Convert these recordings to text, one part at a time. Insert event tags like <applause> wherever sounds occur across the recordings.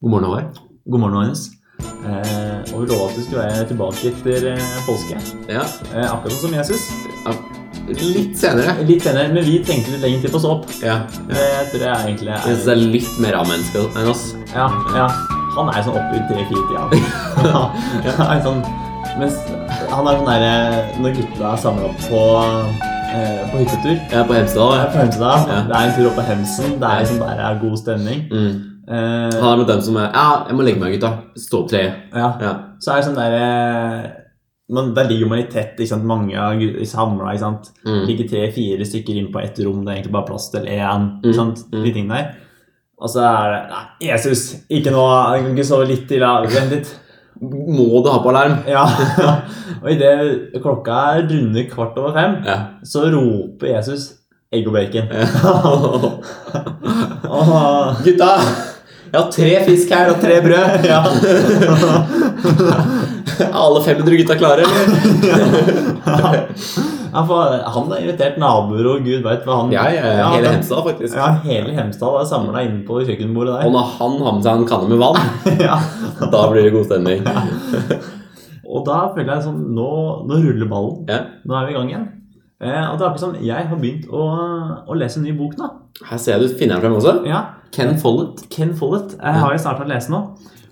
God morgen, Håvard. God morgen, Magnus. Eh, og vi lovet at du skulle være tilbake etter eh, påske. Ja, Eh, akkurat sånn som Jesus. litt senere. Litt senere, men vi trengte litt lenger til på å stå opp. Ja. Det tror jeg egentlig Jeg synes er det er litt mer A-menneske enn oss. Ja, ja. Han er sånn oppe i tre-fire-tida. <laughs> ja. ja, sånn, mens han er sånn derre Når gutta er samla på, eh, på hyttetur Ja, på Hemsedal. Er Ja. på Hemsedal. Ja. Det er en tur opp på Hemsen. Det er liksom der er god stemning. Mm. Eh, Han er dem som er Ja, jeg må legge meg, gutta. Stå opp tre. ja. Ja. Så er det sånn derre man, Der ligger man i tett, ikke sant? mange er samla. ikke sant? Mm. Ligger tre-fire stykker inn på ett rom, det er egentlig bare plass til én. Mm, ikke sant? mm. De tingene der. Og så er det Nei, Jesus! Ikke nå! Jeg kan ikke sove litt til. Vent litt. Må du ha på alarm? Ja. <laughs> Og idet klokka er runde kvart over fem, Ja. så roper Jesus egg og bacon. ja. <laughs> Åh. Gutta! Jeg har tre fisk her og tre brød. Ja. Er <laughs> alle 500 gutta klare, eller? <laughs> Ja, han har invitert naboer, og gud veit hva han Ja, ja, ja. Hele Hemsedal, faktisk. Ja, hele Hemsedal er samla inne på kjøkkenbordet der. Og når han har med seg en kanne med vann, <laughs> ja. da blir det god stemning. Og da føler jeg sånn Nå, nå ruller ballen. Nå er vi i gang igjen. Eh, og det er sånn, Jeg har begynt å, å lese en ny bok nå. Her ser jeg du finner den frem også. Ja, Ken Follett. Ken Follett eh, har jeg starta å lese nå.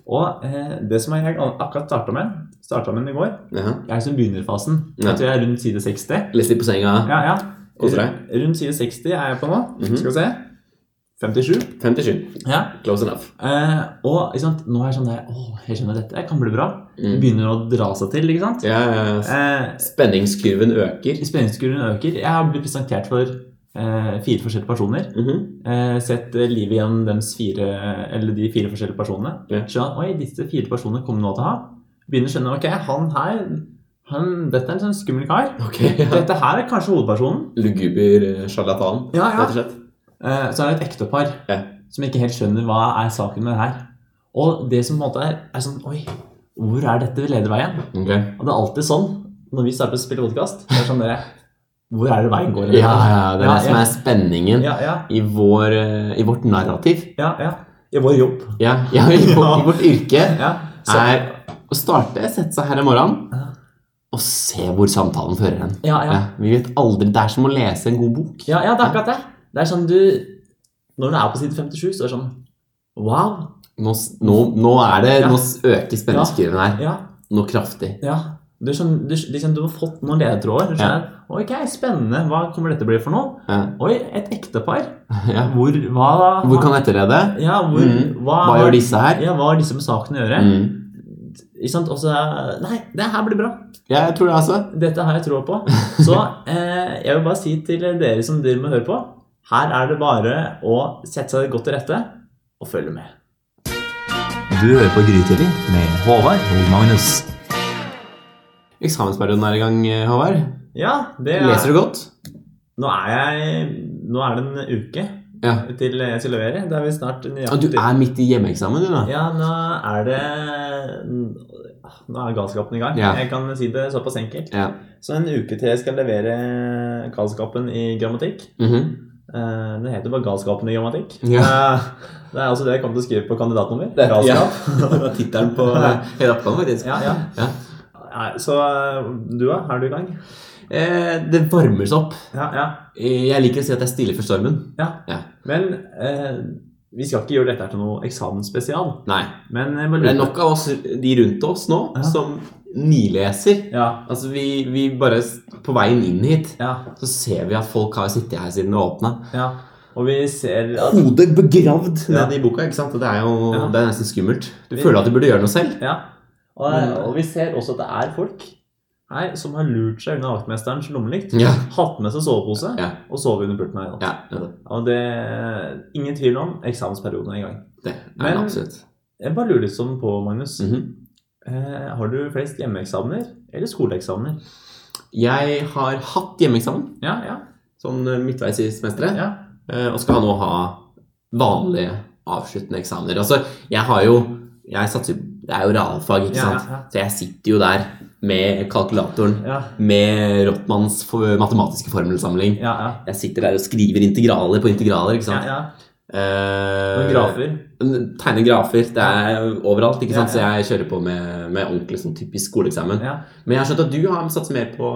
Og eh, det som jeg akkurat starta med, starta med den i går Ja. Jeg er som begynnerfasen. Ja. Jeg tror jeg er rundt side 60. Litt på senga. Ja, ja. Rundt side 60 er jeg på nå. Mhm. Skal vi se. 57. 57. Ja. Close enough. Eh, og sant? nå er jeg sånn der Å, jeg skjønner dette kan bli bra. Mm. begynner å dra seg til, ikke sant? Ja, ja. Eh, Spenningskurven øker. Spenningskurven øker. Jeg har blitt presentert for eh, fire forskjellige personer. Mhm. Eh, sett eh, livet gjennom dems fire, eller de fire forskjellige personene. Yeah. Skjønner, oi, disse fire personene kommer nå til å ha. Begynner å skjønne ok, han her han, Dette er en sånn skummel kar. Okay, ja. Dette her er kanskje hovedpersonen. Luguber eh, sjarlatan, Ja, ja. rett og slett. Eh, så er det et ektepar Ja. som ikke helt skjønner hva er saken med det her. Og det som på en måte er, er sånn Oi, hvor er dette leder veien? Okay. Og det er alltid sånn når vi starter å spille podkast. Sånn dere Hvor er det veien går? Ja, ja, det er det som er spenningen i, vår, eh, i vårt narrativ. ja, ja. I vår jobb. Ja, ja i, vårt, i vårt yrke er å starte, sette seg her i morgen og se hvor samtalen fører hen. ja, ja. Ja, vi vet aldri, Det er som å lese en god bok. Ja, ja, det er akkurat det. Det er sånn du Når du er på side 57, så er det sånn Wow. Nå, nå, nå er det, Ja. nå øker spenningskurven her. Ja. Noe kraftig. ja. Du, er sånn, du, liksom, du har fått noen ledetråder. Du skjønner, Ok, spennende. Hva kommer dette til å bli for noe? Ja. Oi, et ektepar. <laughs> Ja. Hvor, hva, Hvor kan dette lede? ja, hvor, Mm. hva, Hva gjør disse her? Ja, hva har disse med saken å gjøre? Mm. Og så Nei, det her blir bra. Ja, jeg tror det, altså. Dette har jeg troa på. Så <laughs> eh, jeg vil bare si til dere som dere må høre på, her er det bare å sette seg godt til rette og følge med. Du hører på Grytidlig med Håvard og Magnus. Eksamensperioden er i gang, eh, Håvard. Ja, det er Leser du godt? Nå er jeg Nå er det en uke Ja. til jeg skal levere. Det er vi snart Ja, du er midt i hjemmeeksamen, du, da. Ja, nå er det Nå er galskapen i gang. Ja. Jeg kan si det såpass enkelt. Ja. Så en uke til jeg skal levere galskapen i grammatikk. Mm Eh, Det heter bare galskapen i grammatikk. Ja. Eh, Det er også det jeg kom til å skrive på kandidatnummer. Det er galskap. <laughs> Det var tittelen på <laughs> hele oppgaven, faktisk. Ja, ja. Ja. Så eh, du, da? Er du i gang? Eh, det varmer seg opp. Ja, ja. Eh, Jeg liker å si at jeg stiller for stormen. ja. Ja. Men eh, vi skal ikke gjøre dette til noe eksamensspesial. Nei. Men Det er nok av oss, de rundt oss nå, Ja. som nileser. Ja, Altså, vi, vi bare På veien inn hit ja, så ser vi at folk har sittet her siden det åpna. ja. Og vi ser at Hodet begravd Ja. nede i boka. ikke sant? Og Det er jo Ja. det er nesten skummelt. Du Vi- føler at du burde gjøre noe selv. Ja. Og, og vi ser også at det er folk her som har lurt seg unna vaktmesterens lommelykt. Ja. Hatt med seg sovepose Ja. og sovet under pulten her. i natt. Ja. Og det ingen tvil om eksamensperioden er i gang. det er Men- absolutt. Jeg bare lurer litt sånn på, Magnus. Mm eh, har du flest hjemmeeksamener eller skoleeksamener? Jeg har hatt hjemmeeksamen Ja, ja. sånn eh, midtveis i semesteret. ja. Eh, Og skal nå ha vanlige avsluttende eksamener. Altså, jeg har jo jeg satser, Det er jo realfag, ikke Ja, sant? ja, ja. Så jeg sitter jo der med kalkulatoren, Ja, med Rottmanns matematiske formelsamling. ja, ja. Jeg sitter der og skriver integraler på integraler, ikke ja, sant? Eh, grafer. Tegne grafer. Det er overalt, ikke sant? Ja, ja. så jeg kjører på med, med ordentlig sånn typisk skoleeksamen. Ja. Men jeg har skjønt at du har satset mer på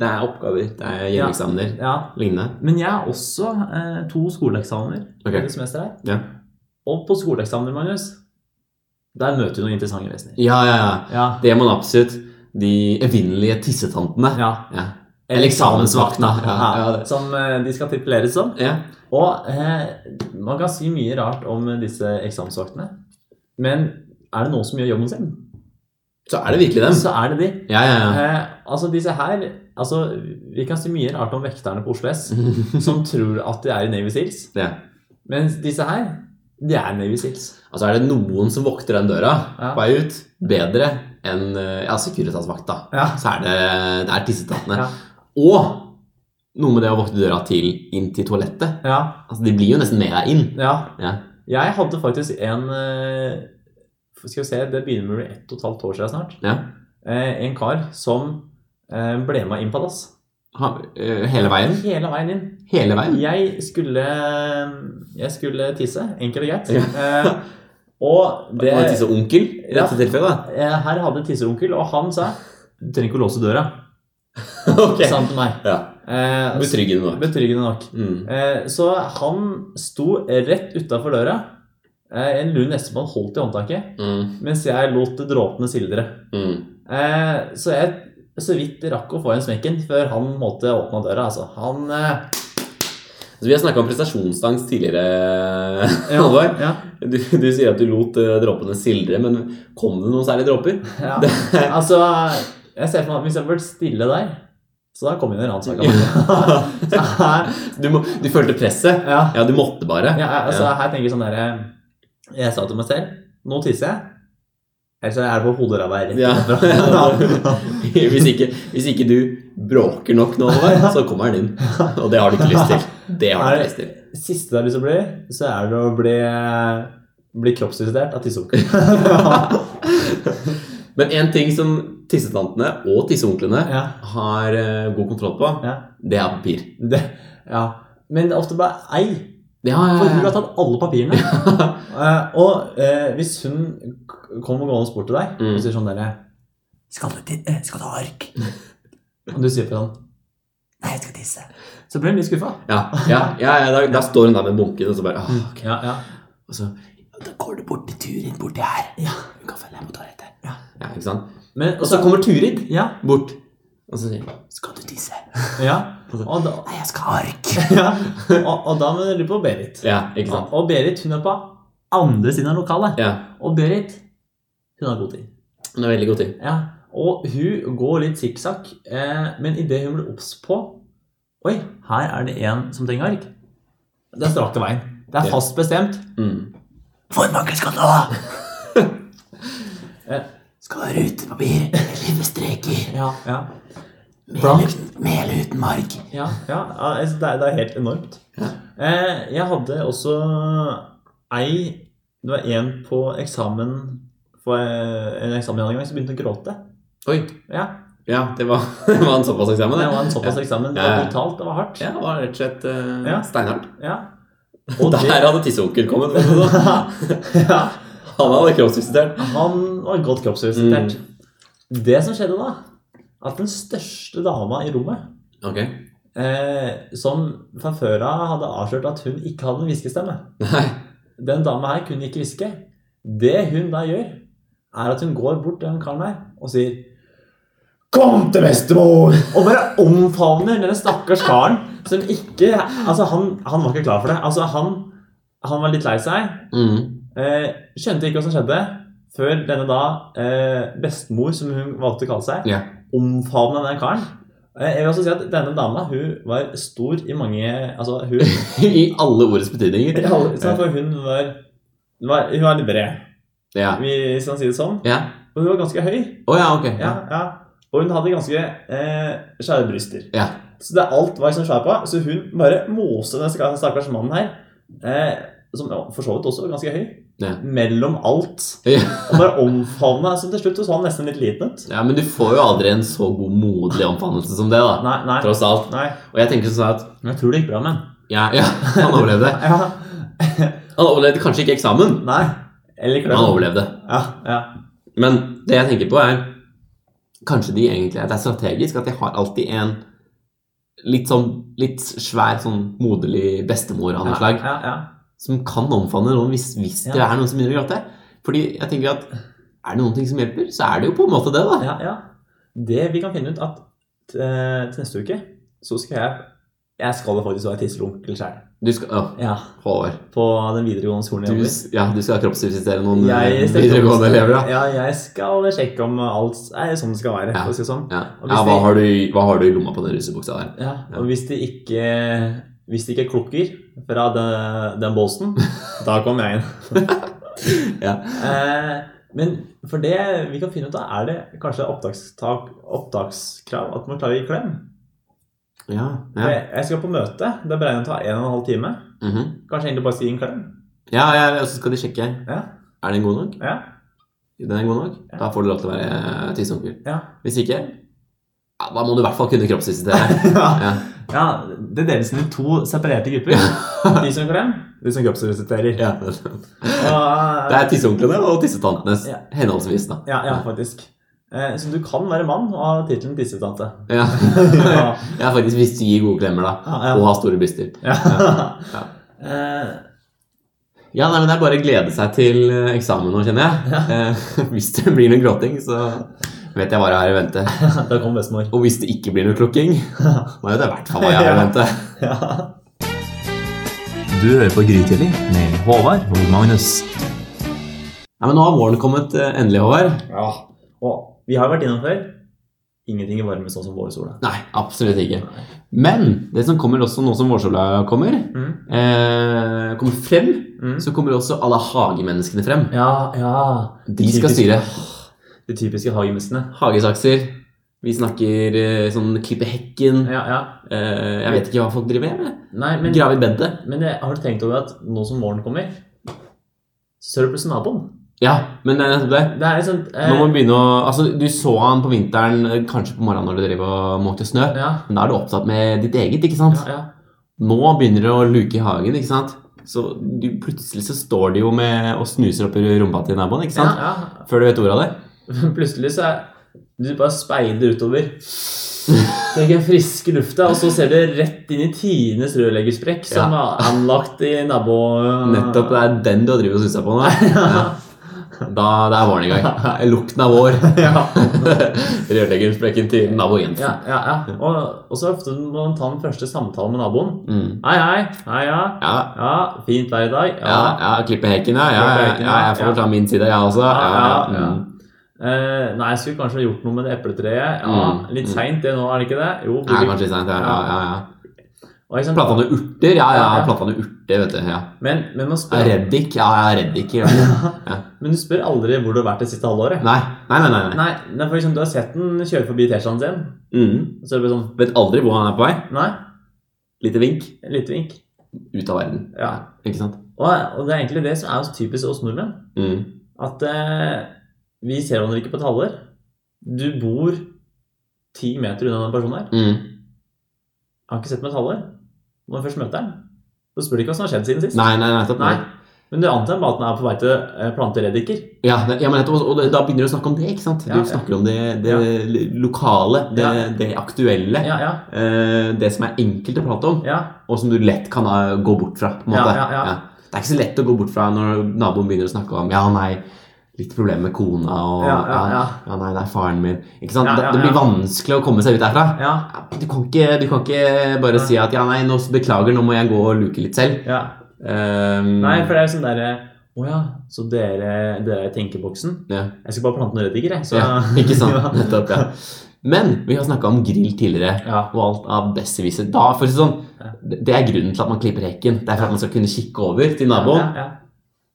Det er oppgaver, det er hjemmeeksamener, ja. lignende. Men jeg har også eh, to skoleeksamener Ok. i det semesteret her. Ja. Og på skoleeksamener, Magnus, der møter du noen interessante vesener. Ja, ja, ja. Ja. Det må man absolutt. De evinnelige tissetantene. ja. Eller eksamensvakta. Ja, Ja. Som eh, de skal tituleres som. ja. Og eh, man kan si mye rart om disse eksamensvaktene. Men er det noen som gjør jobben sin, Så er det virkelig dem. så er det de. Ja, ja, ja. Eh, altså disse her altså, Vi kan si mye rart om vekterne på Oslo S, <laughs> som tror at de er i Navy Seals. ja. Mens disse her, de er Navy Seals. Altså er det noen som vokter den døra Ja. på vei ut, bedre enn eh, ja, Securitas-vakta, Ja. så er det, det er tissetattene. Ja. Og noe med det å vokte døra til inn til toalettet. Ja, Altså, De blir jo nesten med deg inn. ja. Ja. Jeg hadde faktisk en eh, Skal vi se, det begynner med å bli ett og et halvt år siden snart. Ja. Eh, en kar som eh, ble med inn på dass. Hele veien. Hele veien inn. Hele veien. Jeg skulle Jeg skulle tisse, enkelt og greit. Ja. <laughs> Og det tisseonkel i dette tilfellet. Her hadde tisseonkel, og han sa Du trenger ikke å låse døra. Da. <laughs> ok. Sa han til meg. Ja. Eh, Betryggende nok. Betryggende nok. Mm. Eh, så han sto rett utafor døra. Eh, en lund Espen holdt i håndtaket, Mm. mens jeg lot dråpene sildre. Mm. Eh, så jeg så vidt rakk å få en smekken før han måtte åpne døra. Altså. Han eh, Så vi har snakka om prestasjonsangst tidligere, Halvor. ja, Du, du sier at du lot eh, dråpene sildre, men kom det noen særlige dråper? ja. <laughs> Altså, jeg ser for meg at hvis jeg hadde vært stille der, så da kom inn annen <laughs> ransaka. Du, må, du følte presset? ja, Ja, du måtte bare? ja, altså, her tenker jeg sånn derre Jeg sa til meg selv Nå tisser jeg. Ellers er det på hodet av rett Ja. <laughs> hvis, ikke, hvis ikke du bråker nok nå, så kommer den inn. Og det har du ikke lyst til. Det har du ikke lyst til. Siste du har lyst til å bli, så er det å bli, bli kroppsvisitert av tisseonkel. <laughs> Men en ting som tissetantene og tisseonklene ja, har uh, god kontroll på, ja, det er papir. det, ja. Men det er ofte bare ei, Ja, for hun har tatt alle papirene. <laughs> uh, og uh, hvis hun kommer gående bort til deg Mm. og sier sånn derre skal, 'Skal du ha ark?' <laughs> Og du sier på sånn 'Nei, jeg skal tisse'. Så blir hun litt skuffa. ja, ja, ja, ja da, da <laughs> står hun der med bunken, og så bare åh, okay. Ja, ja. Og så Da går du bort til Turid borti her. Ja. Hun kan følge deg på toalettet. Ja. ja, ikke sant? Men, Og så kommer Turid Ja. bort, og så sier hun 'Skal du tisse?' <laughs> ja. Og da, Nei, jeg skal ha ark. <laughs> ja. Og, og da må du lure på Berit. Ja, ikke sant? Og Berit hun er på andre siden av lokalet. Ja. Og Berit hun har god tid. Hun har veldig god tid. Ja. Og hun går litt sikksakk, eh, men idet hun blir obs på Oi, her er det en som trenger ark. Det er strakt til veien. Det er fast bestemt. Mm. Hvor mange <laughs> skal du ha? Skal ha rutepapir eller streker. ja, ja. Mel uten, marg. Ja, ja altså, det, er, det er helt enormt. Eh, jeg hadde også ei Det var en på eksamen for eh, en eksamen en gang som begynte å gråte. Oi. Ja, Ja, det var, <laughs> det var en såpass eksamen. Det det. var en såpass eksamen. Det var brutalt, det var hardt. Ja, det var rett og slett uh, Ja. steinhardt. Ja. Og der hadde tisseonkel kommet. <laughs> ja. Han hadde kroppsvisitert. Han var godt kroppsvisitert. Det som skjedde da, at den største dama i rommet, okay. eh, som fra før av hadde avslørt at hun ikke hadde en hviskestemme Nei. Den dama her kunne ikke hviske. Det hun da gjør, er at hun går bort til den karen her og sier Kom til bestemor! Og bare omfavner denne stakkars karen som ikke Altså, han, han var ikke klar for det. Altså, han, han var litt lei seg. Mm. Eh, skjønte ikke hva som skjedde, før denne da eh, bestemor, som hun valgte å kalle seg, yeah. omfavna den karen. Eh, jeg vil også si at denne dama hun var stor i mange Altså, hun <laughs> I alle ordets betydninger. alle- sånn, For hun var, var Hun var litt bred, Ja. hvis man sier det sånn. Ja. Og hun var ganske høy. Oh, ja, okay. Ja, ja. Og hun hadde ganske eh, skjære bryster. Ja. Så det alt var liksom svær på. Så hun bare måste den stakk- stakkars mannen her, eh, som for så vidt også var ganske høy, Ja. mellom alt. Ja. Og bare omfavna. Så til slutt så han nesten litt liten ut. ja, men du får jo aldri en så god moderlig omfavnelse som det, da. Nei, nei. Tross alt. nei. Og jeg tenker sånn at Jeg tror det gikk bra med ham. Ja, ja han overlevde. <laughs> Ja. Han overlevde kanskje ikke eksamen, Nei. Eller men han overlevde. Ja, ja. Men det jeg tenker på, er kanskje de egentlig Det er strategisk at de har alltid en litt sånn litt svær, sånn moderlig bestemor av noe slag Ja, ja. som kan omfavne noen hvis, hvis det er noen som begynner å gråte. Fordi jeg tenker at er det noen ting som hjelper, så er det jo på en måte det, da. ja, ja. Det vi kan finne ut at eh, til neste uke så skal jeg Jeg skal faktisk være tisselonkel sjøl. Du skal ja. Ja, Håvard. på den videregående skolen jeg jobber ja, du skal kroppsvisitere noen eh, videregående elever, da? Ja, jeg skal sjekke om alt er sånn det skal være. Ja. Si sånn. Ja. Ja hva, de- har du, i- hva har du i lomma på den russebuksa der? Ja, og hvis det ikke hvis det ikke klukker fra den, den båsen, <laughs> da kommer jeg inn. <laughs> Ja. Eh, men for det vi kan finne ut av, er det kanskje opptakstak, opptakskrav at man å gi klem. Ja, ja. Jeg, jeg skal på møte. Det er beregnet å ta en og en halv time. Mhm. Kanskje egentlig bare si en klem. ja, ja, og så skal de sjekke. Ja. Er den god nok? Ja. Den er god nok? Da får du lov til å være tisseonkel. Ja. Hvis ikke, ja, da må du i hvert fall kunne kroppsvisitere. <laughs> ja. Ja. det deles inn i to separerte grupper. <laughs> De som klem, de som kroppsvisiterer. Ja. Det er tisseonklene og tissetantene henholdsvis, da. ja, ja, faktisk. Eh, så du kan være mann og ha tittelen tissetante. Ja. <laughs> Ja. faktisk hvis du gir gode klemmer, da. Ja, ja. Og har store bryster. Ja. Ja. Eh, Ja, nei, men Det er bare å glede seg til eh, eksamen nå, kjenner jeg. Eh, <laughs> hvis det blir noe gråting, så vet jeg hva jeg har i vente. <laughs> da kom bestemor. Og hvis det ikke blir noe klukking, da vet jeg i hvert fall hva jeg har i vente. Ja. Du hører på Grytidlig med Håvard og Magnus. Ja, men Nå har våren kommet endelig, Håvard. ja. Og vi har vært innom før. Ingenting er varme sånn som vårsola. Nei, absolutt ikke. Men det som kommer også nå som vårsola kommer, Mm. eh, kommer frem, Mm. så kommer også alle hagemenneskene frem. Ja, ja. De skal styre. De typiske hagemenneskene. Hagesakser. Vi snakker eh, sånn klippe hekken. Ja, ja. Eh, jeg vet ikke hva folk driver med. Nei, men, Grave i bedet. men jeg, har du tenkt over at nå som våren kommer, så er det plutselig naboen? Ja, men det er nettopp det. Det er sånt, eh, Nå må vi begynne å Altså, du så han på vinteren, eh, kanskje på morgenen når du driver og måkte snø. Ja, Men da er du opptatt med ditt eget, ikke sant? ja, ja. Nå begynner det å luke i hagen, ikke sant? Så du, plutselig så står de jo med og snuser opp i rumpa til naboen, ikke sant? ja, Før du vet ordet av det. ja. <laughs> Plutselig så er du bare speider utover. Tenker friske lufta, og så ser du rett inn i Tines rørleggersprekk som er anlagt i nabo... Nettopp, det er den du har drevet og sussa på nå. <laughs> Ja. Da, er våren i gang. <laughs> Lukten av vår. <laughs> Ja. <laughs> Rørleggersprekken til nabo Jensen. Ja, ja, ja. Og, og så ofte må man ta den første samtalen med naboen. Mm. Hei, hei. Hei, ja. Ja, Ja, fint vær i dag. ja, ja, ja. Ja, Klippe hekken, ja, ja. jeg får ta min side, jeg også. Ja, ja. Eh, nei, jeg skulle kanskje gjort noe med det epletreet. Ja, Mm, Litt seint det nå, er det ikke det? Jo. Ja, kanskje litt sent, ja. ja, ja, ja. Og? Planta noen urter? Ja, ja, ja. planta noen urter, vet du. Ja. Men, men man spør Reddik? Ja, ja, reddik. Ja. <laughs> Ja. Men du spør aldri hvor du har vært det siste halvåret. Nei, nei, nei. nei, nei. Nei, for eksempel, Du har sett den kjøre forbi T-skjorten sin. Mm. Så er det sånn Vet aldri hvor han er på vei. Nei, Lite vink. Lite vink. Ut av verden. Ja. Ikke sant? Og, og det er egentlig det som er så typisk oss nordmenn. Mm. At eh, vi ser hverandre ikke på et halvår. Du bor ti meter unna den personen her. Mm. Jeg har ikke sett meg et halvår. Når jeg først møter den, så spør du ikke hva som har skjedd siden sist. Nei, nei, nettopp. Nei. Men du antar bare at den er på vei til plantereddiker? plante reddiker. Ja, det, ja, men nettopp, og da begynner du å snakke om det, ikke sant? Du Ja, ja. snakker om det, det lokale, det, Ja. det aktuelle. Ja, ja, eh, det som er enkelt å prate om, ja. og som du lett kan eh, gå bort fra. på en Ja, måte. ja, ja. Det er ikke så lett å gå bort fra når naboen begynner å snakke om Ja, nei, litt problemer med kona, og Ja, ja, ja. ja, nei, det er faren min. Ikke sant? Det, det blir vanskelig å komme seg ut derfra. Du kan ikke, du kan ikke bare si at ja, nei, nå beklager, nå må jeg gå og luke litt selv. ja. Um, Nei, for det er sånn derre Å ja, så dere, dere er i tenkeboksen? ja. Jeg skal bare plante noen reddiker, jeg. Så, ja, <laughs> ikke sant? Ja. Nettopp, ja. Men vi har snakka om grill tidligere. Ja. Og alt av besserwisser. Da, for å si det sånn, det er grunnen til at man klipper hekken. Det er for at man skal kunne kikke over til naboen.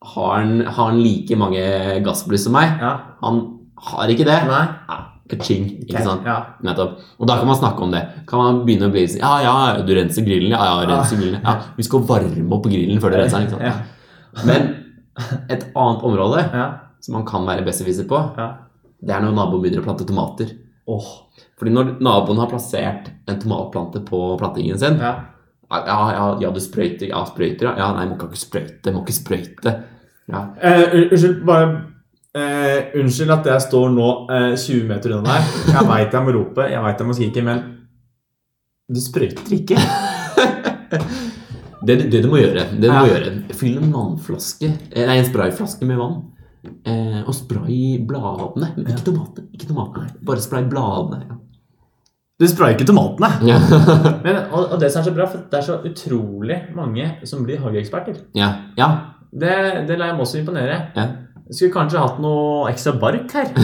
Har han, har han like mange gassbluss som meg? ja. Han har ikke det. Nei. Ja, Kaching, ikke ikke sant? Ja. Nettopp. Og da kan man snakke om det. Kan man begynne å bli sånn Ja, ja, du renser grillen? Ja, ja, renser grillen. Ja, vi skal varme opp grillen før du renser den. ikke sant? Men et annet område Ja. som man kan være besserwisser på, Ja. det er når naboen begynner å plante tomater. Oh. Fordi når naboen har plassert en tomatplante på plantingen sin, Ja. Ja, ja, ja, du sprøyter. Ja, sprøyter, ja. ja nei, må ikke sprøyte. Må ikke sprøyte. Ja. Eh, unnskyld, bare eh, Unnskyld at jeg står nå eh, 20 meter unna deg. Jeg veit jeg må rope, jeg vet jeg må skrike, men du sprøyter ikke. <laughs> Det, det du må gjøre, det du må gjøre Fyll en vannflaske eh, Nei, en sprayflaske med vann. Eh, og spray bladene. Men ikke tomatene. Ikke tomatene. Bare spray bladene. Ja. Du sprayer ikke tomatene. Ja. <laughs> Men, og, og det som er så bra, for det er så utrolig mange som blir hageeksperter. ja. ja. Det, det lar jeg meg også imponere. ja. Skulle kanskje hatt noe ekstra bark her. <laughs>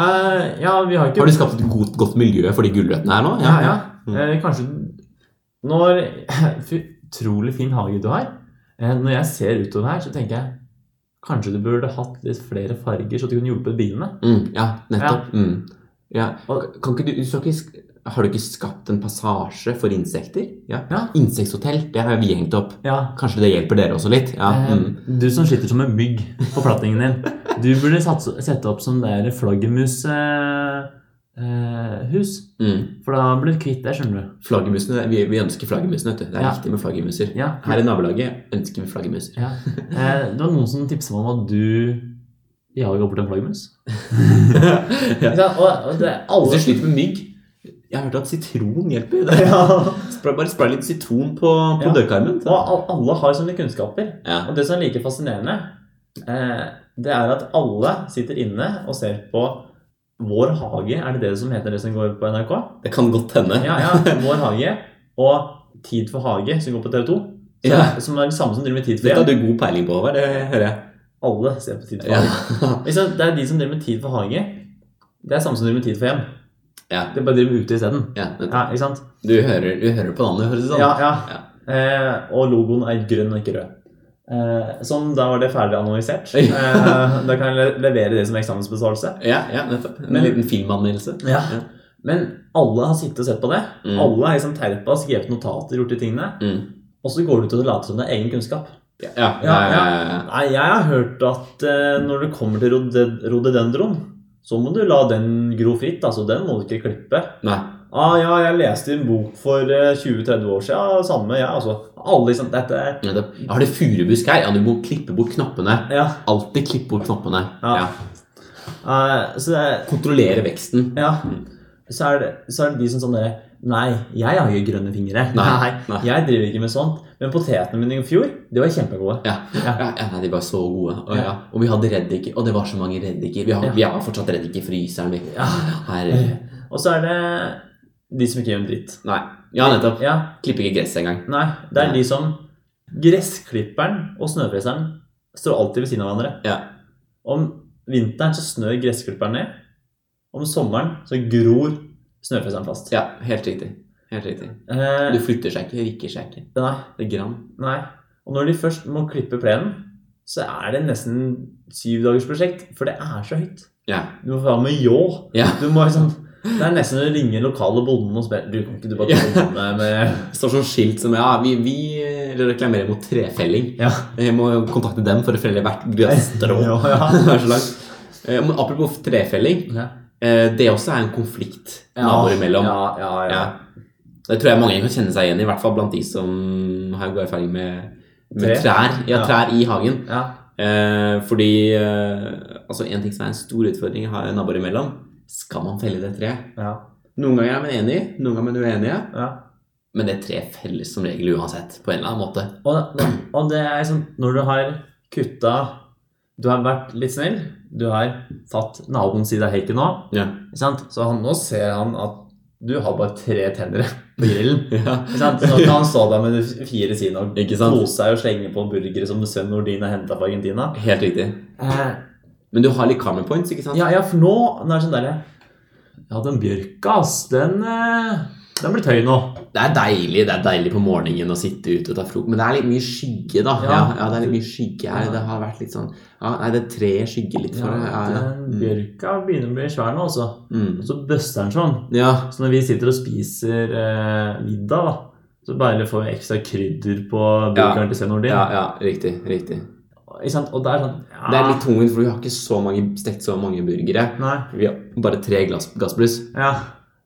Eh, ja, vi har ikke Har du skapt et godt, godt miljø for de gulrøttene her nå? Ja, ja. Mm. Uh, kanskje Når <laughs> Utrolig fin hage du har. Uh, når jeg ser utover her, så tenker jeg Kanskje du burde hatt litt flere farger, så du kunne hjulpet biene. Mm, ja, nettopp. Mm. Ja. Kan ikke du, du ikke, har du ikke skapt en passasje for insekter? Ja. Ja. Insekthotell, det har vi hengt opp. Ja, Kanskje det hjelper dere også litt? Ja. eh, Mm. Du som sitter som en mygg på plattingen din, du burde satse, sette opp som det der flaggermushus. Eh, hus. Mm. for da blir du kvitt det, skjønner du. Flaggermusene, vi, vi ønsker flaggermusene. Det er Ja. viktig med flaggermuser. Ja. Her i nabolaget ønsker vi flaggermuser. Ja. Eh, det var noen som tipset meg om at du jager bort en flaggermus. ja. Og, og det er alle du sliter med mygg Jeg har hørt at sitron hjelper. Det. <laughs> ja. Spray, bare spray litt sitron på, på Ja. dørkarmen. Og alle har sånne kunnskaper. Ja. Og det som er like fascinerende, eh, det er at alle sitter inne og ser på Vår hage. Er det det som heter det som går på NRK? Det kan godt hende. Ja, ja. Vår hage. Og Tid for hage, som går på TV 2. Som, Ja. som er det samme som driver med Tid for Dette har du god peiling på, Håvard. Det hører jeg. Alle ser på Tid for Ja. hage. Ja. Det er de som driver med Tid for hage. Det er samme som driver med Tid for hjem. Ja. Det er bare driver ute isteden. Ja. Ja, ikke sant? du, hører, du hører på navnet, høres det sånn Ja, ja. Ja. Eh, og logoen er grønn og ikke rød. Eh, sånn, da var det ferdig analysert. <laughs> Eh, da kan jeg levere det som eksamensbesvarelse. Ja, ja, nettopp. En Men- liten filmanmeldelse. Ja. Men alle har sittet og sett på det. Mm. Alle har liksom terpa, skrevet notater, gjort de tingene. Mm. Og så går du ut og later som det er egen kunnskap. Ja, ja, ja, ja, ja. Nei, jeg har hørt at eh, når det kommer til rododendron, så må du la den gro fritt. Altså, den må du ikke klippe. Nei. Ah, ja, jeg leste en bok for eh, 20-30 år siden. Ja, samme, jeg. altså. Alle liksom Dette ja, det, har det furubusk her. Ja, du må klippe bort knappene. Ja. Alltid klippe bort knappene. Ja. Ja. Uh, så det er Kontrollere veksten. Ja. Så er, det, så er det de som sånn derre Nei, jeg har ikke grønne fingre. Nei, nei. Jeg driver ikke med sånt. Men potetene mine i fjor, de var kjempegode. Ja. Ja. Ja, nei, de var så gode. Og, Ja. og vi hadde reddiker, og det var så mange reddiker. Vi har, vi har fortsatt reddiker i fryseren. Og så er det de som ikke gjør en dritt. Nei. Ja, nettopp. Ja, Klipper ikke gress engang. nei, det er Nei. de som Gressklipperen og snøfreseren står alltid ved siden av hverandre. Ja. Om vinteren så snør gressklipperen ned. Om sommeren så gror snøfreseren fast. Ja, helt riktig. Helt riktig. Eh, Du flytter seg ikke, rikker seg ikke. nei, Det er grann. nei. Og når de først må klippe plenen, så er det nesten syv dagers prosjekt, for det er så høyt. Ja. Du må få med ljå. ja. Du må liksom Det er nesten å ringe lokale bonden og spørre Du kan ikke du bare komme med Det <laughs> står sånn skilt som Ja, vi, vi reklamerer mot trefelling. Ja. Jeg må kontakte dem for å felle hvert <laughs> grøsstrå. Ja, ja. <laughs> Det så langt. Eh, apropos trefelling. Ja. Eh, Det også er en konflikt naboer imellom. Ja, ja, ja. Ja. Det tror jeg mange kan kjenne seg igjen i, i hvert fall blant de som har god erfaring med, med trær. Ja, trær i hagen. ja. Eh, fordi eh, altså En ting som er en stor utfordring har naboer imellom, skal man felle det treet? ja. Noen ganger er man enig, noen ganger er man uenige. ja. Men det treet felles som regel uansett, på en eller annen måte. Og, og det er sånn Når du har kutta Du har vært litt snill. Du har tatt naboens side av hekken nå. Ja. Så han, nå ser han at du har bare tre tenner på grillen. <laughs> Ja. Så kan han stå der med fire sine og kose seg og slenge på burgere som Sven Nordin har henta fra Argentina. Helt riktig. Eh, Men du har litt common points, ikke sant? ja, ja, for nå nå er det sånn derre Ja, den bjørka, ass, den eh, Den blitt høy nå. Det er deilig det er deilig på morgenen å sitte ute og ta frokost, men det er litt mye skygge, da. Ja, Ja. det er litt mye skygge her. Det har vært litt sånn ja, Nei, det treet skygger litt for det. Ja, ja. Den bjørka begynner å bli svær nå, også. Mm. Og så bøster den sånn. Ja. Så når vi sitter og spiser eh, middag, da, så bare får vi ekstra krydder på burgeren til Sven Nordin. ja, ja, riktig. Riktig. Ikke sant? Og det er sånn ja, Det er litt tungvint, for vi har ikke så mange, stekt så mange burgere. Nei. Vi har bare tre glass, gassbluss. Ja,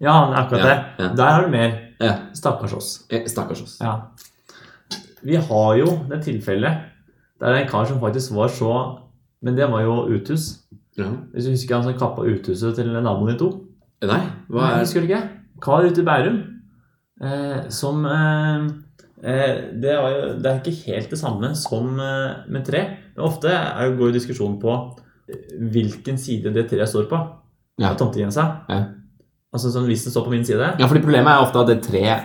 ja akkurat det. ja. Der har du mer. Ja. Stakkars oss. Ja, Stakkars oss. Ja. Vi har jo det tilfellet der det er en kar som faktisk var så Men det var jo uthus. Ja. Hvis du husker han som kappa uthuset til naboen din to? Nei, hva Nei, er husker du ikke? Kar ute i Bærum. Eh, som eh, eh, det, jo, det er ikke helt det samme som eh, med tre. Men ofte går jo diskusjonen på eh, hvilken side det treet står på. Ja. Tomtegrensa. Ja. Altså sånn, Hvis det står på min side Ja, fordi problemet er ofte at det tre eh,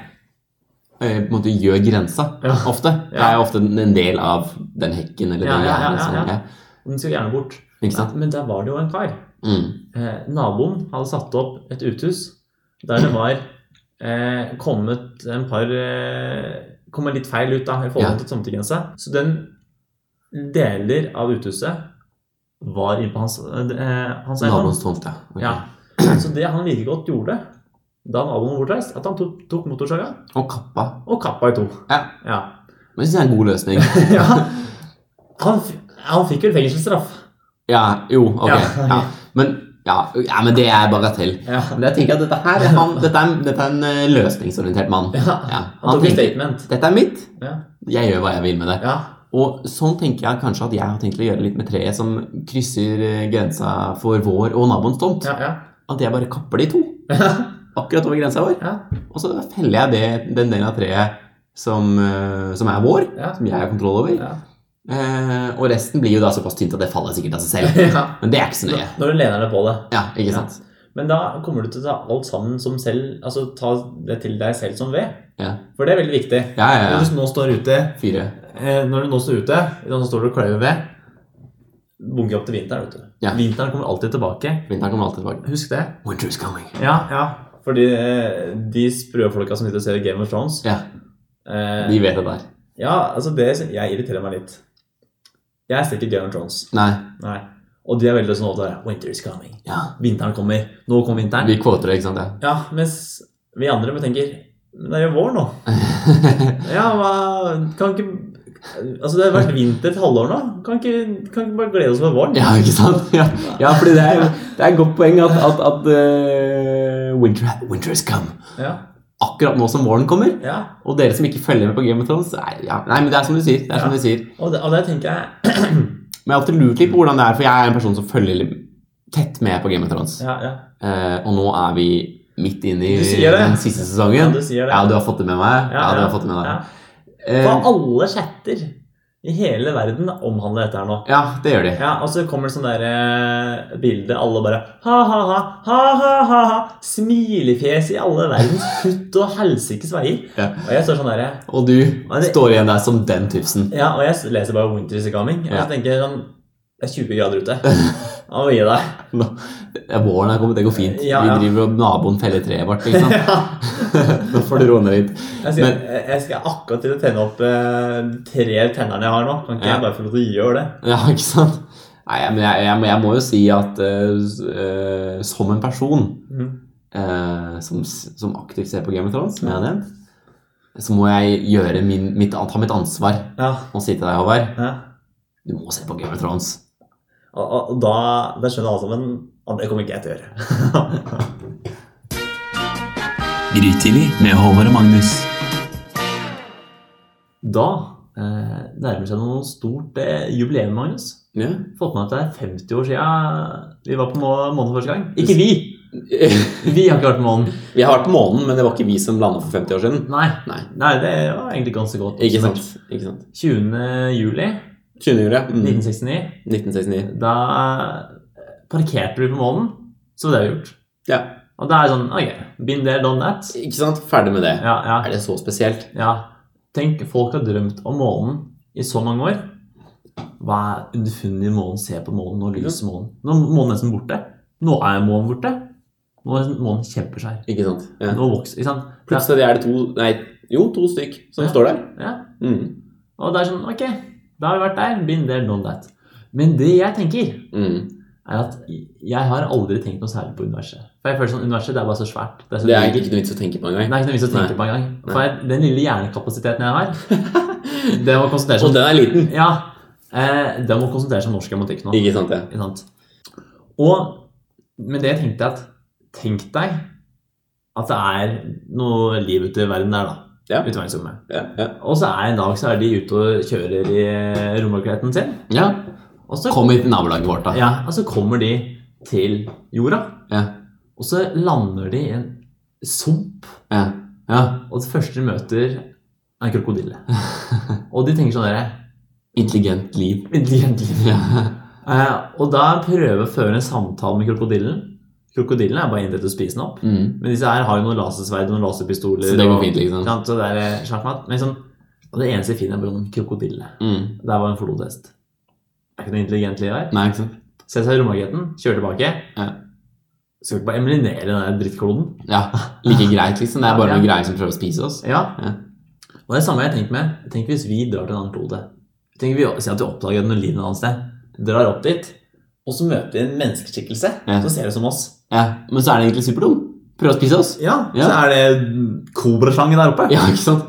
på en måte gjør grensa. Ja. Ofte. <laughs> Det er ofte en del av den hekken eller den ja, ja. Den skal gjerne bort. Ikke sant? Men der var det jo en kar. Mm. Eh, naboen hadde satt opp et uthus der det var eh, kommet en par eh, Kommet litt feil ut da, i forhold til tomtegrensa. Så den deler av uthuset var inne på hans, eh, hans eiendom. Naboens tomt, ja. Ok. Ja. Så det han like godt gjorde da naboen var bortreist, at han tok, tok motorsaga Og kappa. og kappa i to. Ja. Ja. Men det er en god løsning. <laughs> ja. Han, han fikk vel fengselsstraff. Ja, jo, ok. Ja. Men, ja, ja, men det er bare Ja. Men jeg tenker at dette her han, dette, er, dette er en eh, løsningsorientert mann. Ja. Ja. Han tok et statement. dette er mitt. Ja. Jeg gjør hva jeg vil med det. Ja. Og sånn tenker jeg kanskje at jeg har tenkt å gjøre litt med treet som krysser eh, grensa for vår og naboens tomt. Ja, ja. At jeg bare kapper de to, <laughs> akkurat over grensa vår. Og så feller jeg det, den delen av treet som, eh, som er vår, som jeg har kontroll over. ja. Eh, og resten blir jo da såpass tynt at det faller sikkert av seg selv. <laughs> ja. Men det er ikke så nøye. Når du lener deg på det. Ja, ikke Ja. sant? Men da kommer du til å ta alt sammen som selv Altså ta det til deg selv som ved. Ja, For det er veldig viktig. ja, ja. Når ja. du nå står ute Fire. eh, Når du nå står ute, så står du og kløyver ved Bunker opp til vinteren, vet. Ja. Vinteren kommer alltid tilbake. Vinteren kommer alltid tilbake. Husk det. Winter is coming. Ja, ja. Fordi eh, de sprø folka som sitter og ser Game of Thrones Ja, eh, de vet det der. Ja, altså det Jeg irriterer meg litt. Jeg ser ikke Game of Thrones. Nei, Nei. Og de er veldig sånn at Winter is coming. ja. Vinteren kommer. Nå kommer vinteren. Vi kvoter det, ikke sant? Ja. Ja, mens vi andre vi tenker Men det er jo vår nå. <laughs> Ja, hva Kan ikke Altså, det har vært vinter et halvår nå. Kan ikke, kan ikke bare glede oss over våren? Ja, ikke sant? Ja, ja fordi det er, det er et godt poeng at, at, at uh, winter, winter has come. Ja. Akkurat nå som våren kommer. ja. Og dere som ikke følger med på Game of Thrones nei, ja, nei, men det er som du sier. det er som du sier. Og, det, og det tenker jeg <clears throat> Men jeg har alltid lurt litt på hvordan det er, for jeg er en person som følger tett med på Game of Thrones. Ja, ja. Eh, og nå er vi midt inne i den siste ja sesongen. du sier det. Ja, du har fått det med meg? Ja, du har fått det med deg. Eh, For alle chatter i hele verden omhandler dette her nå. ja, det gjør de. Ja, Og så kommer det sånn der eh, bilde, alle bare ha-ha-ha, ha-ha-ha, smilefjes i alle verdens futt og helsikes veier. Ja. Og jeg står sånn derre Og du det- står igjen der som den tufsen. Ja, og jeg leser bare 'Winter is coming', og så tenker jeg sånn Det er 20 grader ute. <laughs> Nå må gi deg. Nå, våren er kommet, det går fint. Ja, ja. Vi driver og naboen feller treet vårt, sant? <laughs> Ja. <laughs> Nå får du roe ned litt. Jeg skal, Men- jeg- skal akkurat til å tenne opp eh, tre tennene jeg har nå. Kan ikke jeg bare få lov til å gjøre det? Ja, ikke sant? Nei, men jeg, jeg, jeg må jo si at uh, som en person mm. uh, som, som aktivt ser på Game of Thrones, som jeg har nevnt, så må jeg gjøre min, mitt, ta mitt ansvar Ja. og si til deg, Håvard, ja. du må se på Game of Thrones. Og, da, da skjønner alle sammen at det kommer ikke jeg til å gjøre. <laughs> Grytidlig med Håvard og Magnus. Da eh, nærmer seg noe stort eh, jubileum, Magnus. Ja. Fått med at det er 50 år siden vi var på må- månen første gang. Ikke vi! <laughs> Vi har ikke vært på månen. Vi har vært på månen, men det var ikke vi som landet for 50 år siden. Nei. Nei, Nei, det var egentlig ganske godt. ikke sant? Ikke sant. 20. juli 20. juli, mm. 1969, 1969. da parkerte vi på månen. Så det har vi gjort. Ja, Og da er det sånn Ok, been there, done that. ikke sant? Ferdig med det. Ja, ja, Er det så spesielt? ja. Tenk, folk har drømt om månen i så mange år. Hva er underfundig månen Se på månen og lyser månen? Nå er månen nesten borte. Nå er månen borte. Nå er månen kjempeskjær. Ikke sant? Ja. Nå vokser, ikke sant? Plutselig er det to, nei, jo, to stykk som Ja. står der. Ja. Mm. Og det er sånn, ok, da har vi vært der, been there, done that. Men det jeg tenker, Mm. er at jeg har aldri tenkt noe særlig på universet. For jeg føler sånn, universet det er bare så svært. Det er, så Det er ikke noe vits å tenke på det er ikke noe vits å tenke Nei. på engang. For jeg, den lille hjernekapasiteten jeg har, <laughs> det må konsentrere Og seg den er liten. Ja, eh, det må konsentrere seg om norsk grammatikk nå. Ikke sant, ja. Ikke sant? Og, men det jeg tenkte at Tenk deg at det er noe liv ute i verden der, da. Ja. Ja, ja. Og så er en dag så er de ute og kjører i romraketten sin. ja. Og så, kommer til nabolaget vårt, da. ja, og så kommer de til jorda. Ja. Og så lander de i en sump. Ja. ja. Og det første de møter, er en krokodille. <laughs> Og de tenker sånn derre Intelligent liv. Intelligent liv. Ja. Uh, og da prøver jeg å føre en samtale med krokodillen. Krokodillen er bare innrettet til å spise den opp. Mm. Men disse her har jo noen lasersverd og noen laserpistoler. Så det går fint, liksom. Sant? Så det er eh, sjakkmatt. Men sånn, og det eneste jeg finner, er bare en krokodille. Mm. Der var en flodhest. Det er ikke noe intelligent liv her. Nei, ikke sant? Ser seg i romraketten, kjører tilbake. Ja. Skal ikke bare eliminere den drittkloden? Ja, like greit, liksom. Det er <laughs> bare Ja. noen greier som prøver å spise oss. Ja. Ja. Og det samme jeg tenkt med. Tenk hvis vi drar til en annen klode. Tenk vi Si at vi oppdager noe liv et annet sted. Drar opp dit, og så møter vi en menneskeskikkelse Ja. som ser ut som oss. Ja, Men så er det egentlig superdum. Prøver å spise oss. Ja, Ja. Så er det kobraslange der oppe. Ja, ikke sant?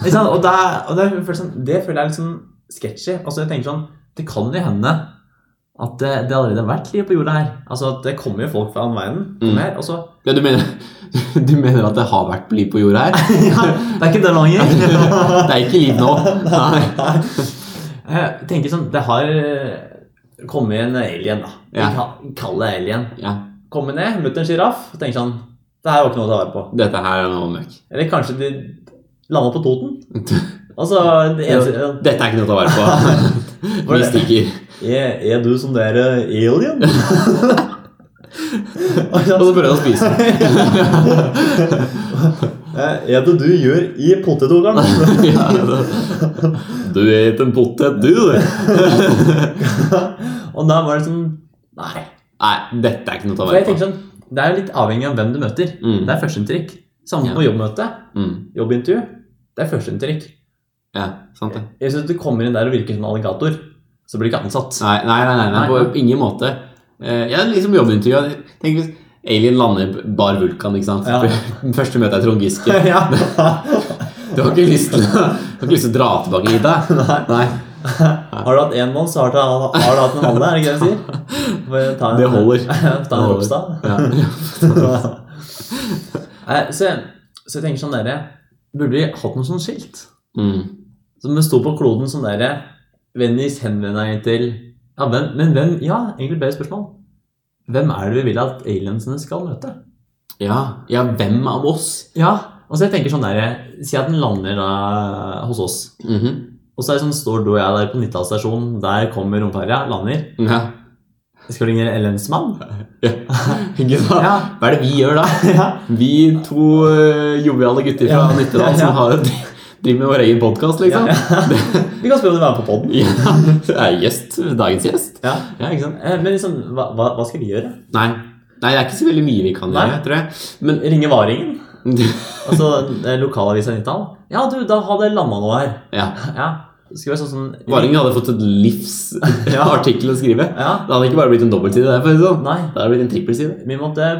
Ikke sant? Og, det, og det, føles sånn, det føler jeg er litt sånn sketchy. Altså, jeg tenker sånn, Det kan jo hende at det, det allerede har vært liv på jorda her. Altså, at Det kommer jo folk fra annen verden. Mm. her, og så, Ja, du, mener, <laughs> du mener at det har vært liv på jorda her? <laughs> ja, Det er ikke det lenger. <laughs> Det er ikke liv nå. Nei. Jeg tenker sånn, Det har eh, kommet en alien, da. Ja. En kalle det alien. Ja, Kommer ned, møter en sjiraff og tenker sånn Det her var ikke noe å ta vare på. dette her er noe møkk. Eller kanskje de landa på Toten. <laughs> Altså, det eneste Dette er ikke noe å ta vare på. <laughs> Vi stikker. Er, er du som dere alien? <laughs> Og så prøver jeg å spise. Eh, Er det du gjør i potetåkeren? <laughs> du er ikke en potet, du. <laughs> og da var det sånn Nei. Nei, dette er ikke noe å ta vare på. sånn, Det er jo litt avhengig av hvem du møter. Mm. Det er førsteinntrykk. Samme Ja. på jobbmøte. Mm. Jobbintervju. Det er førsteinntrykk. Ja, sant det. Jeg Du kommer inn der og virker som en alligator, så blir du ikke ansatt. Nei, nei, nei, nei, nei Nei, på ingen måte. Eh, Jeg er liksom jobbintervju. Tenk hvis Alien lander i Bar Vulkan, ikke sant? Ja. <laughs> Første møte er Trond Giske. <laughs> ja. <laughs> Du har ikke lyst til å, dra tilbake hit, da? Nei. Har du hatt én mann, så har du, har du hatt en annen. er det ikke det du sier? Ta en- Det holder. ta en. Ropstad. Ja. Så, så jeg tenker sånn dere Burde vi hatt noe sånt skilt? Mm. Som det sto på kloden sånn dere Vennligst henvend deg til ja, hvem, Men hvem Ja, egentlig bedre spørsmål. Hvem er det vi vil at aliensene skal møte? Ja, ja, hvem av oss? Ja, og så jeg tenker sånn der, Si at den lander da hos oss. Mhm. Og så er det sånn, står du og jeg der på Nittdal stasjon. Der kommer romferja, lander. Ja. Skal du ringe Ellensmann? ja. <laughs> Ja. Hva er det vi gjør da? ja. Vi to uh, joviale gutter fra Ja. Nittedal som har, driver med vår egen podkast, liksom. Ja, Vi kan spørre om du være på poden. Ja, jeg er gjest. Dagens gjest. Ja. Ja, ikke sant? Eh, Men liksom, hva, hva, skal vi gjøre? Nei. Nei, det er ikke så veldig mye vi kan Nei. gjøre, tror jeg. Men Ringe Varingen? <laughs> Altså eh, lokalavisa Nittdal? Ja, du, da hadde jeg landa noe her. ja. Ja. Sånn sånn Varingen hadde fått et livsartikkel <laughs> å skrive. Ja. Det hadde ikke bare blitt en dobbeltside. der, for sånn. Nei. Det hadde blitt en trippelside. Vi måtte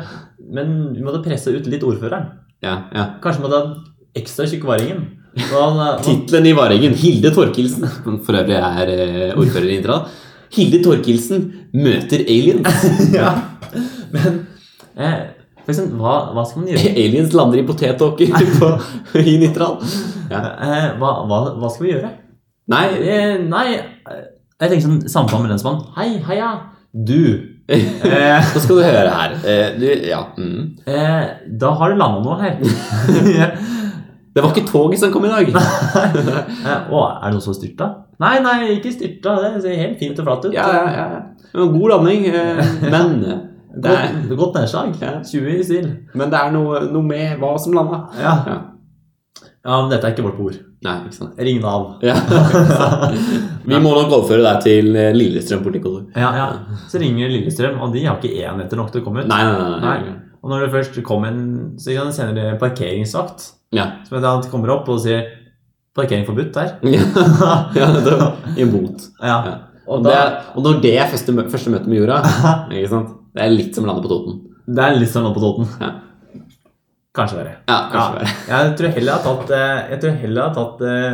Men vi måtte presse ut litt ordføreren. Ja, ja. Kanskje måtte ha ekstra tjukk Varingen. Tittelen i Vareggen, Hilde Torkelsen, for øvrig er eh, ordfører i Nittedal. Hilde Torkelsen møter aliens. <laughs> ja. Men eh, eksempel, hva, hva skal man gjøre? <laughs> Aliens lander i potetåker <laughs> i Nittedal. Ja. Eh, hva, hva, hva skal vi gjøre? Nei, Eh, nei Jeg tenker sånn samtale med lensmannen. Hei, heia, du. Hva nå skal du høre her. Du, ja. Mm. da har det landa noe her. Det var ikke toget som kom i dag. <laughs> eh, å, er det noe som styrta? Nei, nei, ikke styrta. Det ser helt fint og flatt ut. Ja, ja, ja. God landing, eh, <laughs> men det er, Godt, godt nedslag. Ja. 20 i stil. men det er noe, noe med hva som landa. Ja. Ja. ja, men dette er ikke vårt bord. Nei, ikke sant. Ring Nav. Ja. <laughs> Vi må nok overføre deg til eh, Lillestrøm politikkontor. Ja, ja. Så ringer Lillestrøm, og de har ikke enheter nok til å komme ut. Nei, nei, nei. nei. Nei. Og når det først kommer en Så kan det parkeringsvakt. Ja. Som han kommer opp og sier 'parkering forbudt' her. <laughs> ja, det var i en bot. Ja. Ja. Og da, det, og når det er første, mø- første møte med jorda, <laughs> ikke sant? det er litt som å lande på Toten. det er litt som landet på Toten. Ja. Kanskje verre. Ja, kanskje det. <laughs> Jeg tror heller jeg har tatt eh, Jeg tror heller jeg har tatt eh,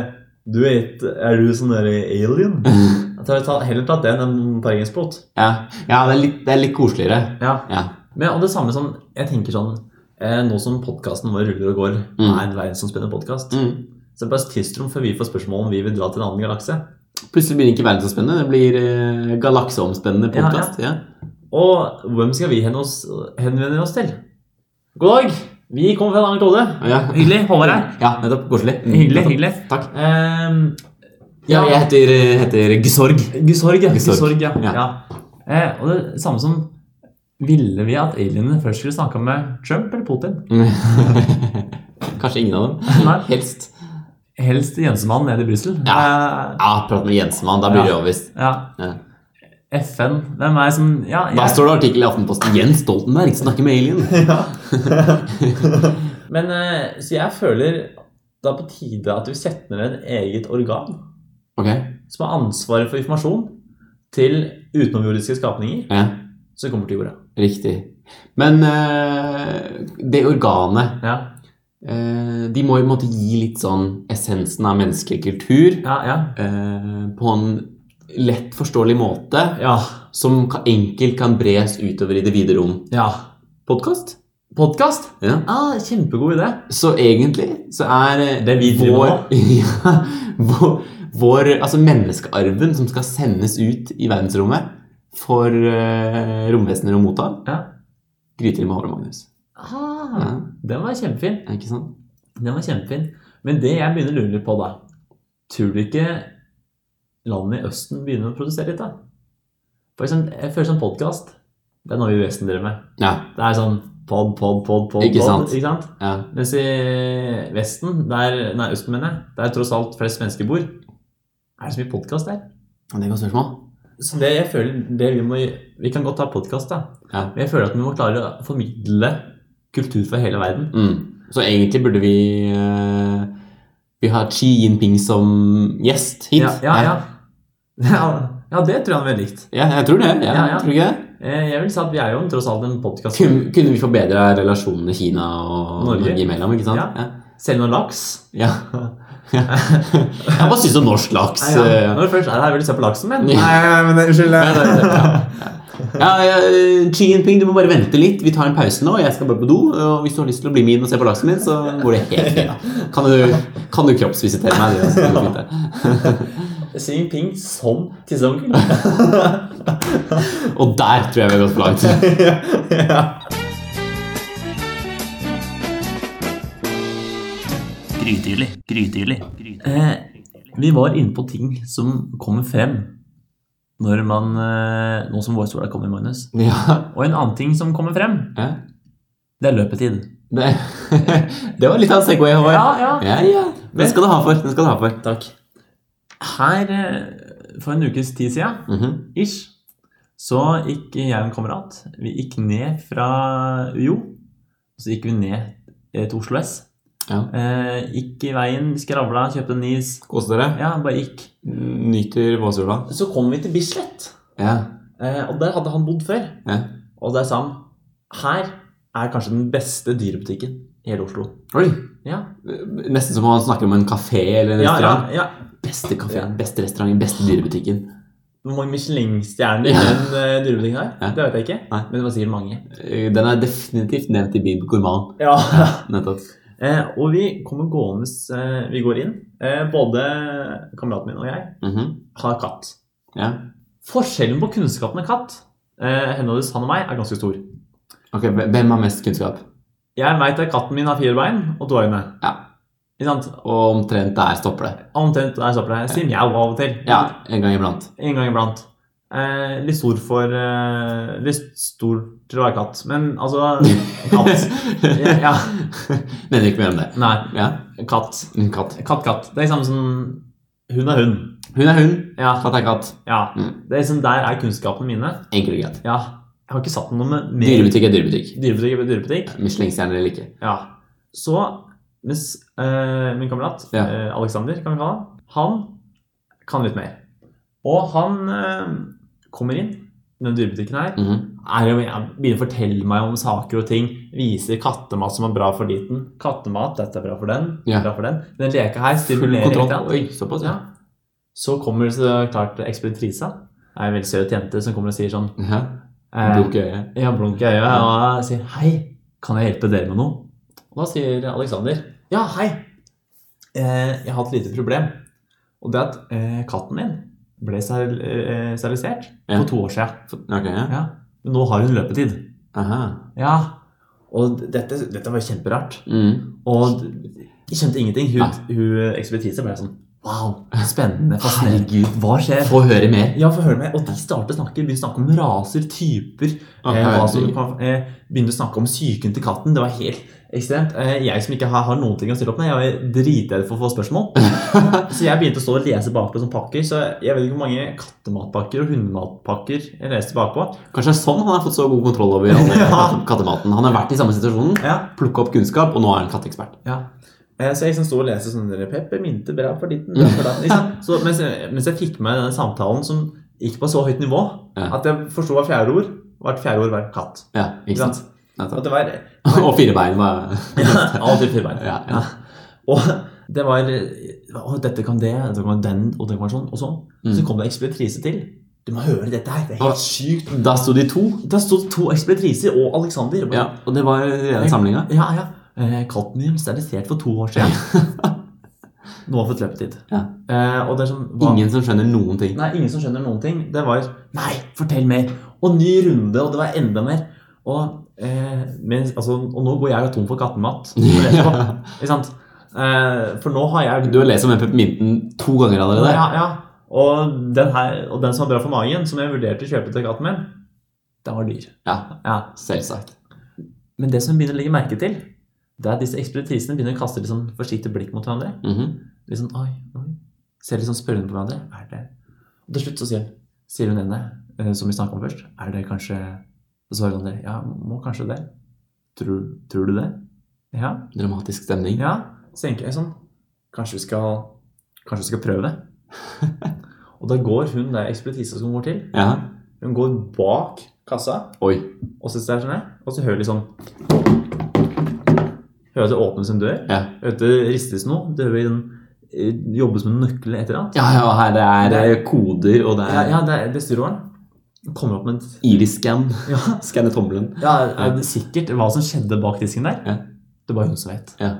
Du vet, er du sånn der alien? Jeg tror jeg heller tatt det enn en parkeringsbot. Ja, ja det, er litt, det er litt koseligere. Ja. Ja. Men, og det samme som Jeg tenker sånn eh, nå som podkasten vår ruller og går, Mm. er en verdensomspennende podkast, Mm. så er bare et tidsrom før vi får spørsmål om vi vil dra til en annen galakse. Plutselig blir det ikke verdensomspennende, det blir eh, galakseomspennende Ja, ja. Ja, Og hvem skal vi henvende oss, henvende oss til? God dag! Vi kommer fra en annen klode. ja. Hyggelig. Håvard her. ja nettopp. Koselig. Mm, Hyggelig, hyggelig. Takk. Um, Ja, jeg heter, heter Gusorg. Gusorg, ja. Gusorg. Gusorg, ja. Ja. ja. Eh, og det samme som Ville vi at alienene først skulle snakka med Trump eller Putin? <laughs> Kanskje ingen av dem. Nei. Helst. Helst Jensemann nede i Brussel. Ja. Eh, Ja, prat med Jensemann. Da blir det Ja. overbevist. ja. Ja. FN. Hvem er det som Ja, Da står det artikkel i Aftenposten 'Jens Stoltenberg snakker med alien'. <laughs> <laughs> men eh, så jeg føler det er på tide at vi setter ned et eget organ okay. som har ansvaret for informasjon til utenomjordiske skapninger Ja, som kommer til jorda. Riktig. Men eh, det organet Ja, eh, De må jo måtte gi litt sånn essensen av menneskelig kultur ja, ja. eh, på en lett forståelig måte ja, som enkelt kan bres utover i det vide rom. ja. Podkast? Podkast? Ja. Ah, kjempegod idé. Så egentlig så er Det vi driver vår, <laughs> ja, vår, vår Altså menneskearven som skal sendes ut i verdensrommet for uh, romvesener å motta, Ja. Gryter med Håvard Magnus. Ah, Ja. Den var kjempefin. Ja, ikke sant? Den var kjempefin. Men det jeg begynner å lure litt på, da Tror du ikke landene i Østen begynner å produsere litt, da? For eksempel, jeg føler sånn podkast Det er noe vi i Vesten driver med. Ja. Det er sånn pod, pod, pod, pod. Ikke pod, sant. Ikke sant? ja. Mens i Vesten, der, nei, Østen mener jeg, der tross alt flest mennesker bor, er det så mye podkast der. Det er et godt spørsmål. Så det jeg føler det vi må Vi kan godt ta podkast, da. Ja. Men jeg føler at vi må klare å formidle kultur for hele verden. Mm. Så egentlig burde vi uh, Vi har Xi Jinping som gjest hit. Ja, ja, ja. <laughs> ja, ja det tror jeg han ville likt. Ja, jeg tror det. Ja, Ja. Tror ikke det? Eh, Jeg vil si at vi er jo tross alt en podkast. Kunne, kunne vi forbedra relasjonene Kina og Norge. Norge imellom? ikke sant? Ja. Selv noe laks. Ja. <laughs> ja. Jeg bare syns om norsk laks. Ja, ja. eh, Når du først er her, vil du se på laksen min? Ja. Nei, men unnskyld. Ja, ja. Ja, ja, Xi Jinping, du må bare vente litt. Vi tar en pause nå. Jeg skal bare på do. Og hvis du har lyst til å bli med inn og se på laksen min, så går det helt fint. Kan du, kan du kroppsvisitere meg? Det er så fint, det. Xi Jinping som tisseonkel. Og der tror jeg vi har gått for langt. <laughs> ja. Grytidlig, grytidlig. eh, vi var inne på ting som kommer frem når man eh, Nå som vår sola kommer, Magnus. Ja, Og en annen ting som kommer frem, eh? det er løpetid. Det, <laughs> det var litt av en Segway, Håvard. Ja, ja. ja, ja. Den skal du ha for. Den skal du ha for. Takk. Her, eh, for en ukes tid siden, Mhm. ish, så gikk jeg og en kamerat Vi gikk ned fra UiO. Så gikk vi ned eh, til Oslo S. Ja. Eh, gikk i veien, skravla, kjøpte en is. Koste dere. Ja, bare gikk. Nyter vårsola. Så kom vi til Bislett. Ja. Eh, og der hadde han bodd før. ja. Og der sa han her er kanskje den beste dyrebutikken i hele Oslo. Oi. Ja, Nesten som om han snakker om en kafé eller en ja, ja. restaurant. ja. Beste kafeen, Ja. beste restauranten, beste dyrebutikken. Hvor mange Michelin-stjerner i den uh, dyrebutikken her? Ja. det vet jeg ikke. Nei. Men det var sikkert mange. Eh, Den er definitivt nevnt i Bib Gourmand. Ja. <laughs> Nettopp. Eh, og vi kommer gående eh, Vi går inn. Eh, både kameraten min og jeg Mhm. har katt. Ja. Forskjellen på kunnskapen av katt eh, henholdsvis han og meg er ganske stor. Ok, Hvem har mest kunnskap? Jeg veit at katten min har fire bein og to øyne. Ja. Sant? Og omtrent der stopper det. Omtrent der stopper det. Sier mjau av og til. Ja, en gang iblant. En gang iblant. Eh, litt stor for eh, Litt stor til å være katt. Men altså <laughs> Katt. Ja. Mener ikke mer om det. Nei, Ja, katt. katt. Katt, katt. Det er liksom sånn hund er hund. Hun er hund, Ja. katt er katt. ja. Mm. Det er liksom, der er kunnskapene mine. Enkelt og greit. Ja. Jeg har ikke satt noe med mer Dyrebutikk er dyrebutikk. Dyrebutikk er dyrebutikk. Michelin-stjerner eller ikke. Ja. Så mens øh, min kamerat Ja. øh, Alexander, kan vi kalle han, han kan litt mer. Og han øh, kommer inn den dyrebutikken her. Mhm. er jo, jeg begynner å fortelle meg om saker og ting. Viser kattemat som er bra for liten. Kattemat, dette er bra for den. Ja. bra for den. Den leka her stimulerer. Oi, ja. Så kommer så klart ekspeditrisa. En veldig søt jente som kommer og sier sånn ja. eh, Blunk i øyet. Ja, blunk i øyet og sier hei. Kan jeg hjelpe dere med noe? Og da sier Alexander ja, hei. Eh, jeg har et lite problem. Og det er at eh, katten min ble eh, sterilisert Ja. for to år siden. Okay, ja. Ja. Nå har hun løpetid. Aha. Ja. Og dette, dette var kjemperart. Mm. Og jeg skjønte ingenting. Hun, ja. hun ekspeditrise ble sånn Wow, spennende, fascinerende. Hva skjer? Få høre mer. Ja, få høre mer. Og de starter å snakke, begynner å snakke om raser, typer. Å, eh, herregud. eh, begynner å snakke om psyken til katten. Det var helt ekstremt. Eh, jeg som ikke har, har noen ting å stille opp med, jeg var dritredd for å få spørsmål. <laughs> så jeg begynte å stå og lese bakpå som pakker. Så jeg vet ikke hvor mange kattematpakker og hundematpakker jeg leste bakpå. Kanskje det er sånn han har fått så god kontroll over <laughs> Ja. kattematen. Han har vært i samme situasjonen, Ja, plukka opp kunnskap, og nå er han katteekspert. ja. Eh, Så jeg liksom sto og leste sånn der, Pepper, mynte, bra for ditten, datten. <laughs> Så mens, mens jeg fikk med denne samtalen som gikk på så høyt nivå Ja. at jeg forsto hva fjerde ord. Hvert fjerde ord var katt. Ja, ikke sant? Ja, Og var <laughs> Og fire bein var <laughs> ja, Alltid fire bein. Ja, ja. Og det var Å, dette kan det, dette kan den, og det kan sånn, og sånn. Mm. Så kom det ekspertise til. Du må høre dette her. Det er helt sykt. Da sto de to. Da sto to ekspeditriser og Alexander. og Ja, og det var hele samlinga. Ja, ja. Eh, Katten min sterilisert for to år siden. <laughs> Nå har fått løpetid. Ja. Eh, er sånn hva- Ingen som skjønner noen ting. Nei, ingen som skjønner noen ting. Det var Nei, fortell mer! Og ny runde, og det var enda mer. Og, eh, men, altså, og nå går jeg jo tom for kattemat. <laughs> sant? Eh, for nå har jeg Du har lest om den pepperminten to ganger allerede. Ja, ja. Og, den her, og den som var bra for magen, som jeg vurderte å kjøpe til katten min, den var dyr. Ja, Ja. selvsagt. Men det som begynner å legge merke til, det er at disse ekspeditrisene begynner å kaste litt sånn forsiktig blikk mot hverandre. Mhm. Litt sånn, oi, oi. Ser litt sånn spørrende på hverandre. Er det Og til slutt så sier, sier hun ene, eh, som vi snakket om først, er det kanskje Så svarer han der, ja, må kanskje det. Tror, tror du det? Ja. Dramatisk stemning. Ja. Så tenker jeg sånn, kanskje vi skal, kanskje vi skal prøve det. <laughs> og da går hun der ekspeditisen som går til, Ja. hun går bak kassa, Oi. og sitter der, og så hører de sånn Hører at det åpnes en dør. Ja. Hører at det ristes noe. Det hører en den jobbes med noen nøkler et eller annet. Ja, ja, her det er eh, koder, og det er ja det er bestyreren. Kommer opp med et iris-scan. Ja, <laughs> Skanne tommelen. ja er det sikkert hva som skjedde bak disken der? Ja. Det er bare hun som vet. Ja.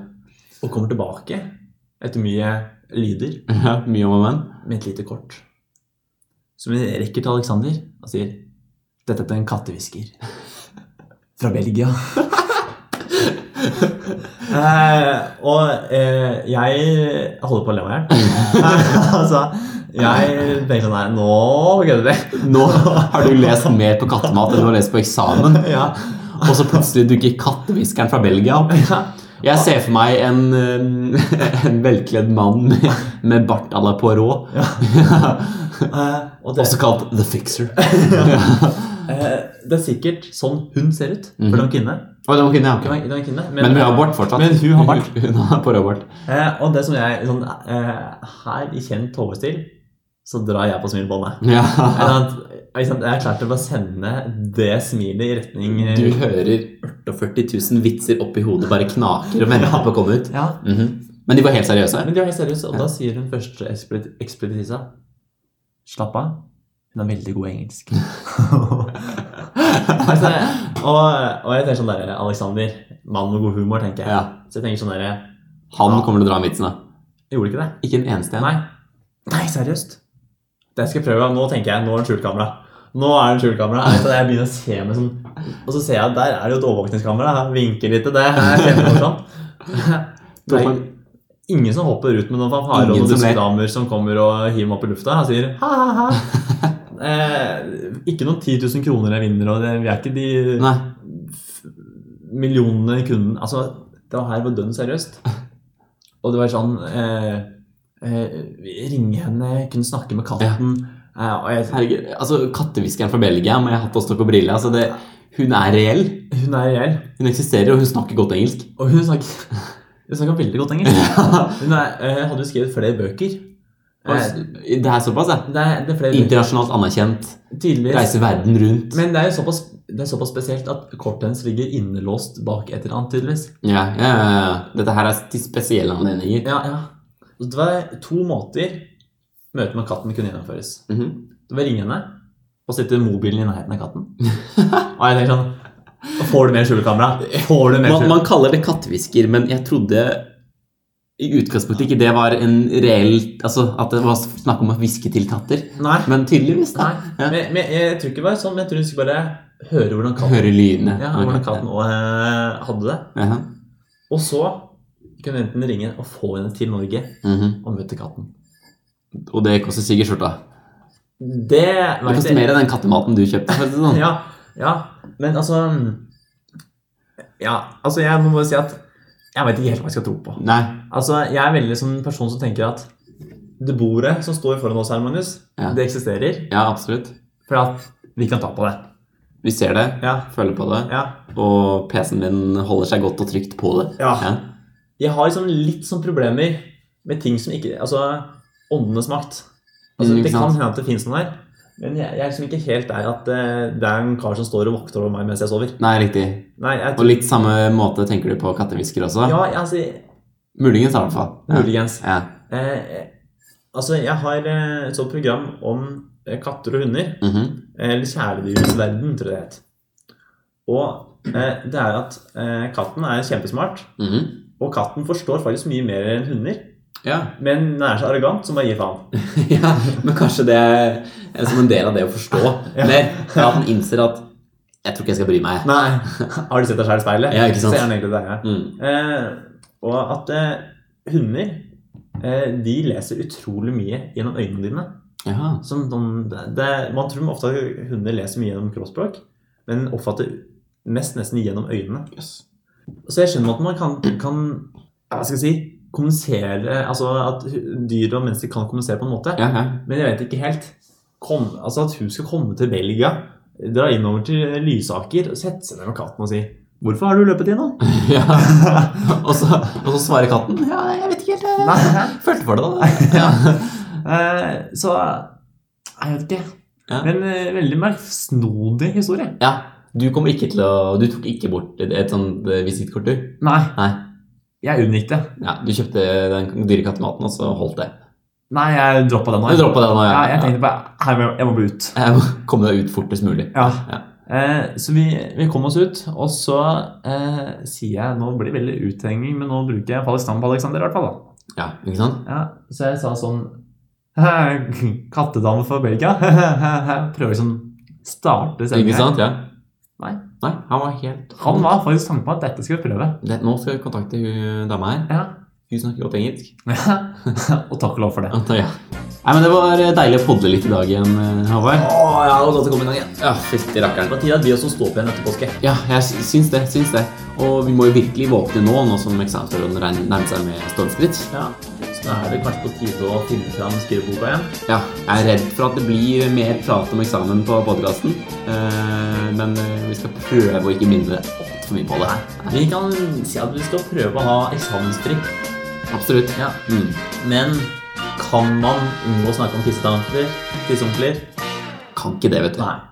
Og kommer tilbake etter mye lyder Ja, mye om og men. med et lite kort. Som hun rekker til Alexander og sier Dette er en kattehvisker. Fra Belgia. <laughs> eh, og eh, jeg holder på å le meg i hjel. <laughs> altså, jeg tenker sånn her nå kødder vi. Nå har du lest mer på kattemat enn du har lest på eksamen. <laughs> Ja. Og så plutselig dukker kattehviskeren fra Belgia opp. Ja. Jeg ser for meg en, eh, en velkledd mann med, med bart à la Poirot. <laughs> Eh, og det, Også kalt The Fixer. eh, det er sikkert sånn hun ser ut. For Mhm. det er en kvinne. Og det var kvinne, ja. det var, en kvinne Men hun har bart fortsatt. Men hun har bart. <laughs> Hun har Poirot-bart. Eh, og det som jeg sånn, eh, Her i kjent hovestil så drar jeg på smilebåndet. Ja. <laughs> Jeg er klar til å sende det smilet i retning eh, Du hører 48 000 vitser oppi hodet bare knaker og venter på å komme ut. Ja, Mhm. Men de var helt seriøse. Men de var helt seriøse, og da sier hun første ekspedit- ekspeditisa Slapp av. Hun er veldig god engelsk. <laughs> altså, og, og jeg tenker sånn derre Alexander, mann med god humor, tenker jeg. Ja. Så jeg tenker sånn der Han kommer til å dra vitsen, da. Jeg gjorde ikke det. Ikke en eneste en. Nei. Nei, seriøst. Det skal jeg prøve. Nå tenker jeg, nå er det skjult kamera. Nå er det skjult kamera. Jeg, jeg begynner å se meg sånn Og så ser jeg at der er det jo et overvåkningskamera. Jeg vinker litt til det. Kjempemorsomt. <laughs> Nei, ingen som hopper ut med noen fanfarer og noen som damer som kommer og hiver meg opp i lufta. Han sier ha-ha-ha. Eh, ikke noen 10 000 kroner jeg vinner, og det, vi er ikke de Nei. millionene kunden Altså, det her var dønn seriøst. Og det var sånn eh, eh, Ringe henne, kunne snakke med katten. Eh, og jeg, Herregud, altså Kattehviskeren fra Belgia med hatt også på og. Altså det, hun er reell. hun er reell. Hun eksisterer, og hun snakker godt engelsk. Og hun snakker, hun snakker veldig godt engelsk. <laughs> Hun er, eh, hadde jo skrevet flere bøker. Eh, Det er såpass, ja. det, er, det er. Internasjonalt anerkjent. Tydeligvis. Reiser verden rundt. Men det er jo såpass, det er såpass spesielt at kortet hennes ligger innelåst bak et eller annet, tydeligvis. Ja, ja, ja. Dette her er til spesielle anledninger. Ja, ja. Det var to måter møtet med katten kunne gjennomføres. Mhm. Det var ringe henne og sitte mobilen i nærheten av katten. <laughs> Og jeg tenker sånn Får du mer skjulekamera? Får du mer Man, man kaller det kattehvisker, men jeg trodde i utgangspunktet ikke det var en reell Altså at det var snakk om å hviske til katter. Nei. Men tydeligvis, da. Nei. Ja. Men, men jeg tror ikke det var sånn, men jeg tror du skulle bare høre hvordan katten, Høre lydene. ja, hvordan katten. også, eh, hadde det. Jaha. Og så kunne enten ringe og få henne til Norge Mhm. og møte katten. Og det koster sikkert skjorta. Det Det koster mer enn den kattematen du kjøpte. Sånn. Ja, ja, men altså Ja, altså jeg må bare si at jeg vet ikke helt hva jeg skal tro på. Nei. Altså, Jeg er veldig som en person som tenker at det bordet som står foran oss her, Magnus, Ja. det eksisterer. Ja, absolutt. For at vi kan ta på det. Vi ser det, Ja, føler på det, ja. og PC-en din holder seg godt og trygt på det. Ja. Jeg har liksom litt sånn problemer med ting som ikke Altså åndenes makt. Altså, Mm, det kan hende at det fins noe der, men jeg, jeg er liksom ikke helt der at eh, det er en kar som står og vokter over meg mens jeg sover. Nei, riktig. Nei, jeg Og litt samme måte tenker du på kattehvisker også? Ja, altså Muligens, i hvert fall. Muligens. Ja. Eh, altså, jeg har eh, et sånt program om eh, katter og hunder. Mhm. Eller kjæledyrets verden, tror jeg det het. Og eh, det er at eh, katten er kjempesmart, Mhm. og katten forstår faktisk mye mer enn hunder. Ja. Men den er så arrogant som bare gi faen. <laughs> ja, men kanskje det er som en del av det å forstå <laughs> Ja. mer. At den innser at Jeg tror ikke jeg skal bry meg. Nei. Har du sett deg selv i speilet? <laughs> Ja, ikke sant? Så er den egentlig der, Ja. Mm. Eh, og at eh, hunder eh, de leser utrolig mye gjennom øynene dine. Ja. Som de, det, man tror ofte at hunder leser mye gjennom kroppsspråk, men oppfatter mest nesten gjennom øynene. Yes. Så jeg skjønner at man kan, kan hva skal jeg si, kommunisere Altså at dyr og mennesker kan kommunisere på en måte. Ja, ja. Men jeg vet ikke helt. Kom, altså At hun skal komme til Belgia, dra innover til Lysaker og sette seg ned med katten og si 'Hvorfor har du løpet inn da?' <laughs> ja. <laughs> Og, så, og så svarer katten Ja, jeg vet ikke helt. Jeg Nei. følte for det, da. <laughs> Ja. Eh, så Jeg vet ikke. Men uh, veldig merksnodig historie. ja. Du ikke å Du tok ikke bort et, et sånt eh, visittkort, du? Nei, Nei. Jeg unngikk det. Ja, du kjøpte den dyre kattematen, og så holdt det. Nei, jeg droppa den nå. Du droppa det nå, ja. Ja, jeg tenkte bare jeg, jeg må bli ut. Jeg må komme deg ut fortest mulig. Ja. Ja. Eh, så vi, vi kom oss ut, og så eh, sier jeg Nå blir det veldig uthenging, men nå bruker jeg Palestina på Alexander i hvert fall. da. Ja, ikke sant? Ja, så jeg sa sånn <laughs> Kattedame for Belgia. <laughs> Prøver liksom starte Ikke sant? Ja. Nei. Han var helt Han var faktisk tanken på at dette skulle vi prøve. det, Nå skal vi kontakte hun dama her. Ja. Hun snakker godt engelsk. <laughs> og takk og lov for det. At, ja. Nei, men Det var deilig å podle litt i dag igjen, eh, Håvard. Åh, ja, det var godt å komme i gang igjen. Ja, fytti rakkeren. På var tid at vi også står på igjen etter påske. Ja, jeg syns det. syns det. Og vi må jo virkelig våkne nå, nå som eksamensperioden nærmer seg med stormskritt. Ja, Nå er det kanskje på tide å finne fram skriveboka igjen. Ja, jeg er redd for at det blir mer prat om eksamen på podkasten. Eh, men eh, vi skal prøve å ikke minne altfor mye på det. her. Vi kan si at vi skal prøve å ha eksamensfri. Absolutt. Ja. Mm. Men kan man unngå å snakke om tissetanker? Tisseonkler? Kan ikke det, vet du. Nei.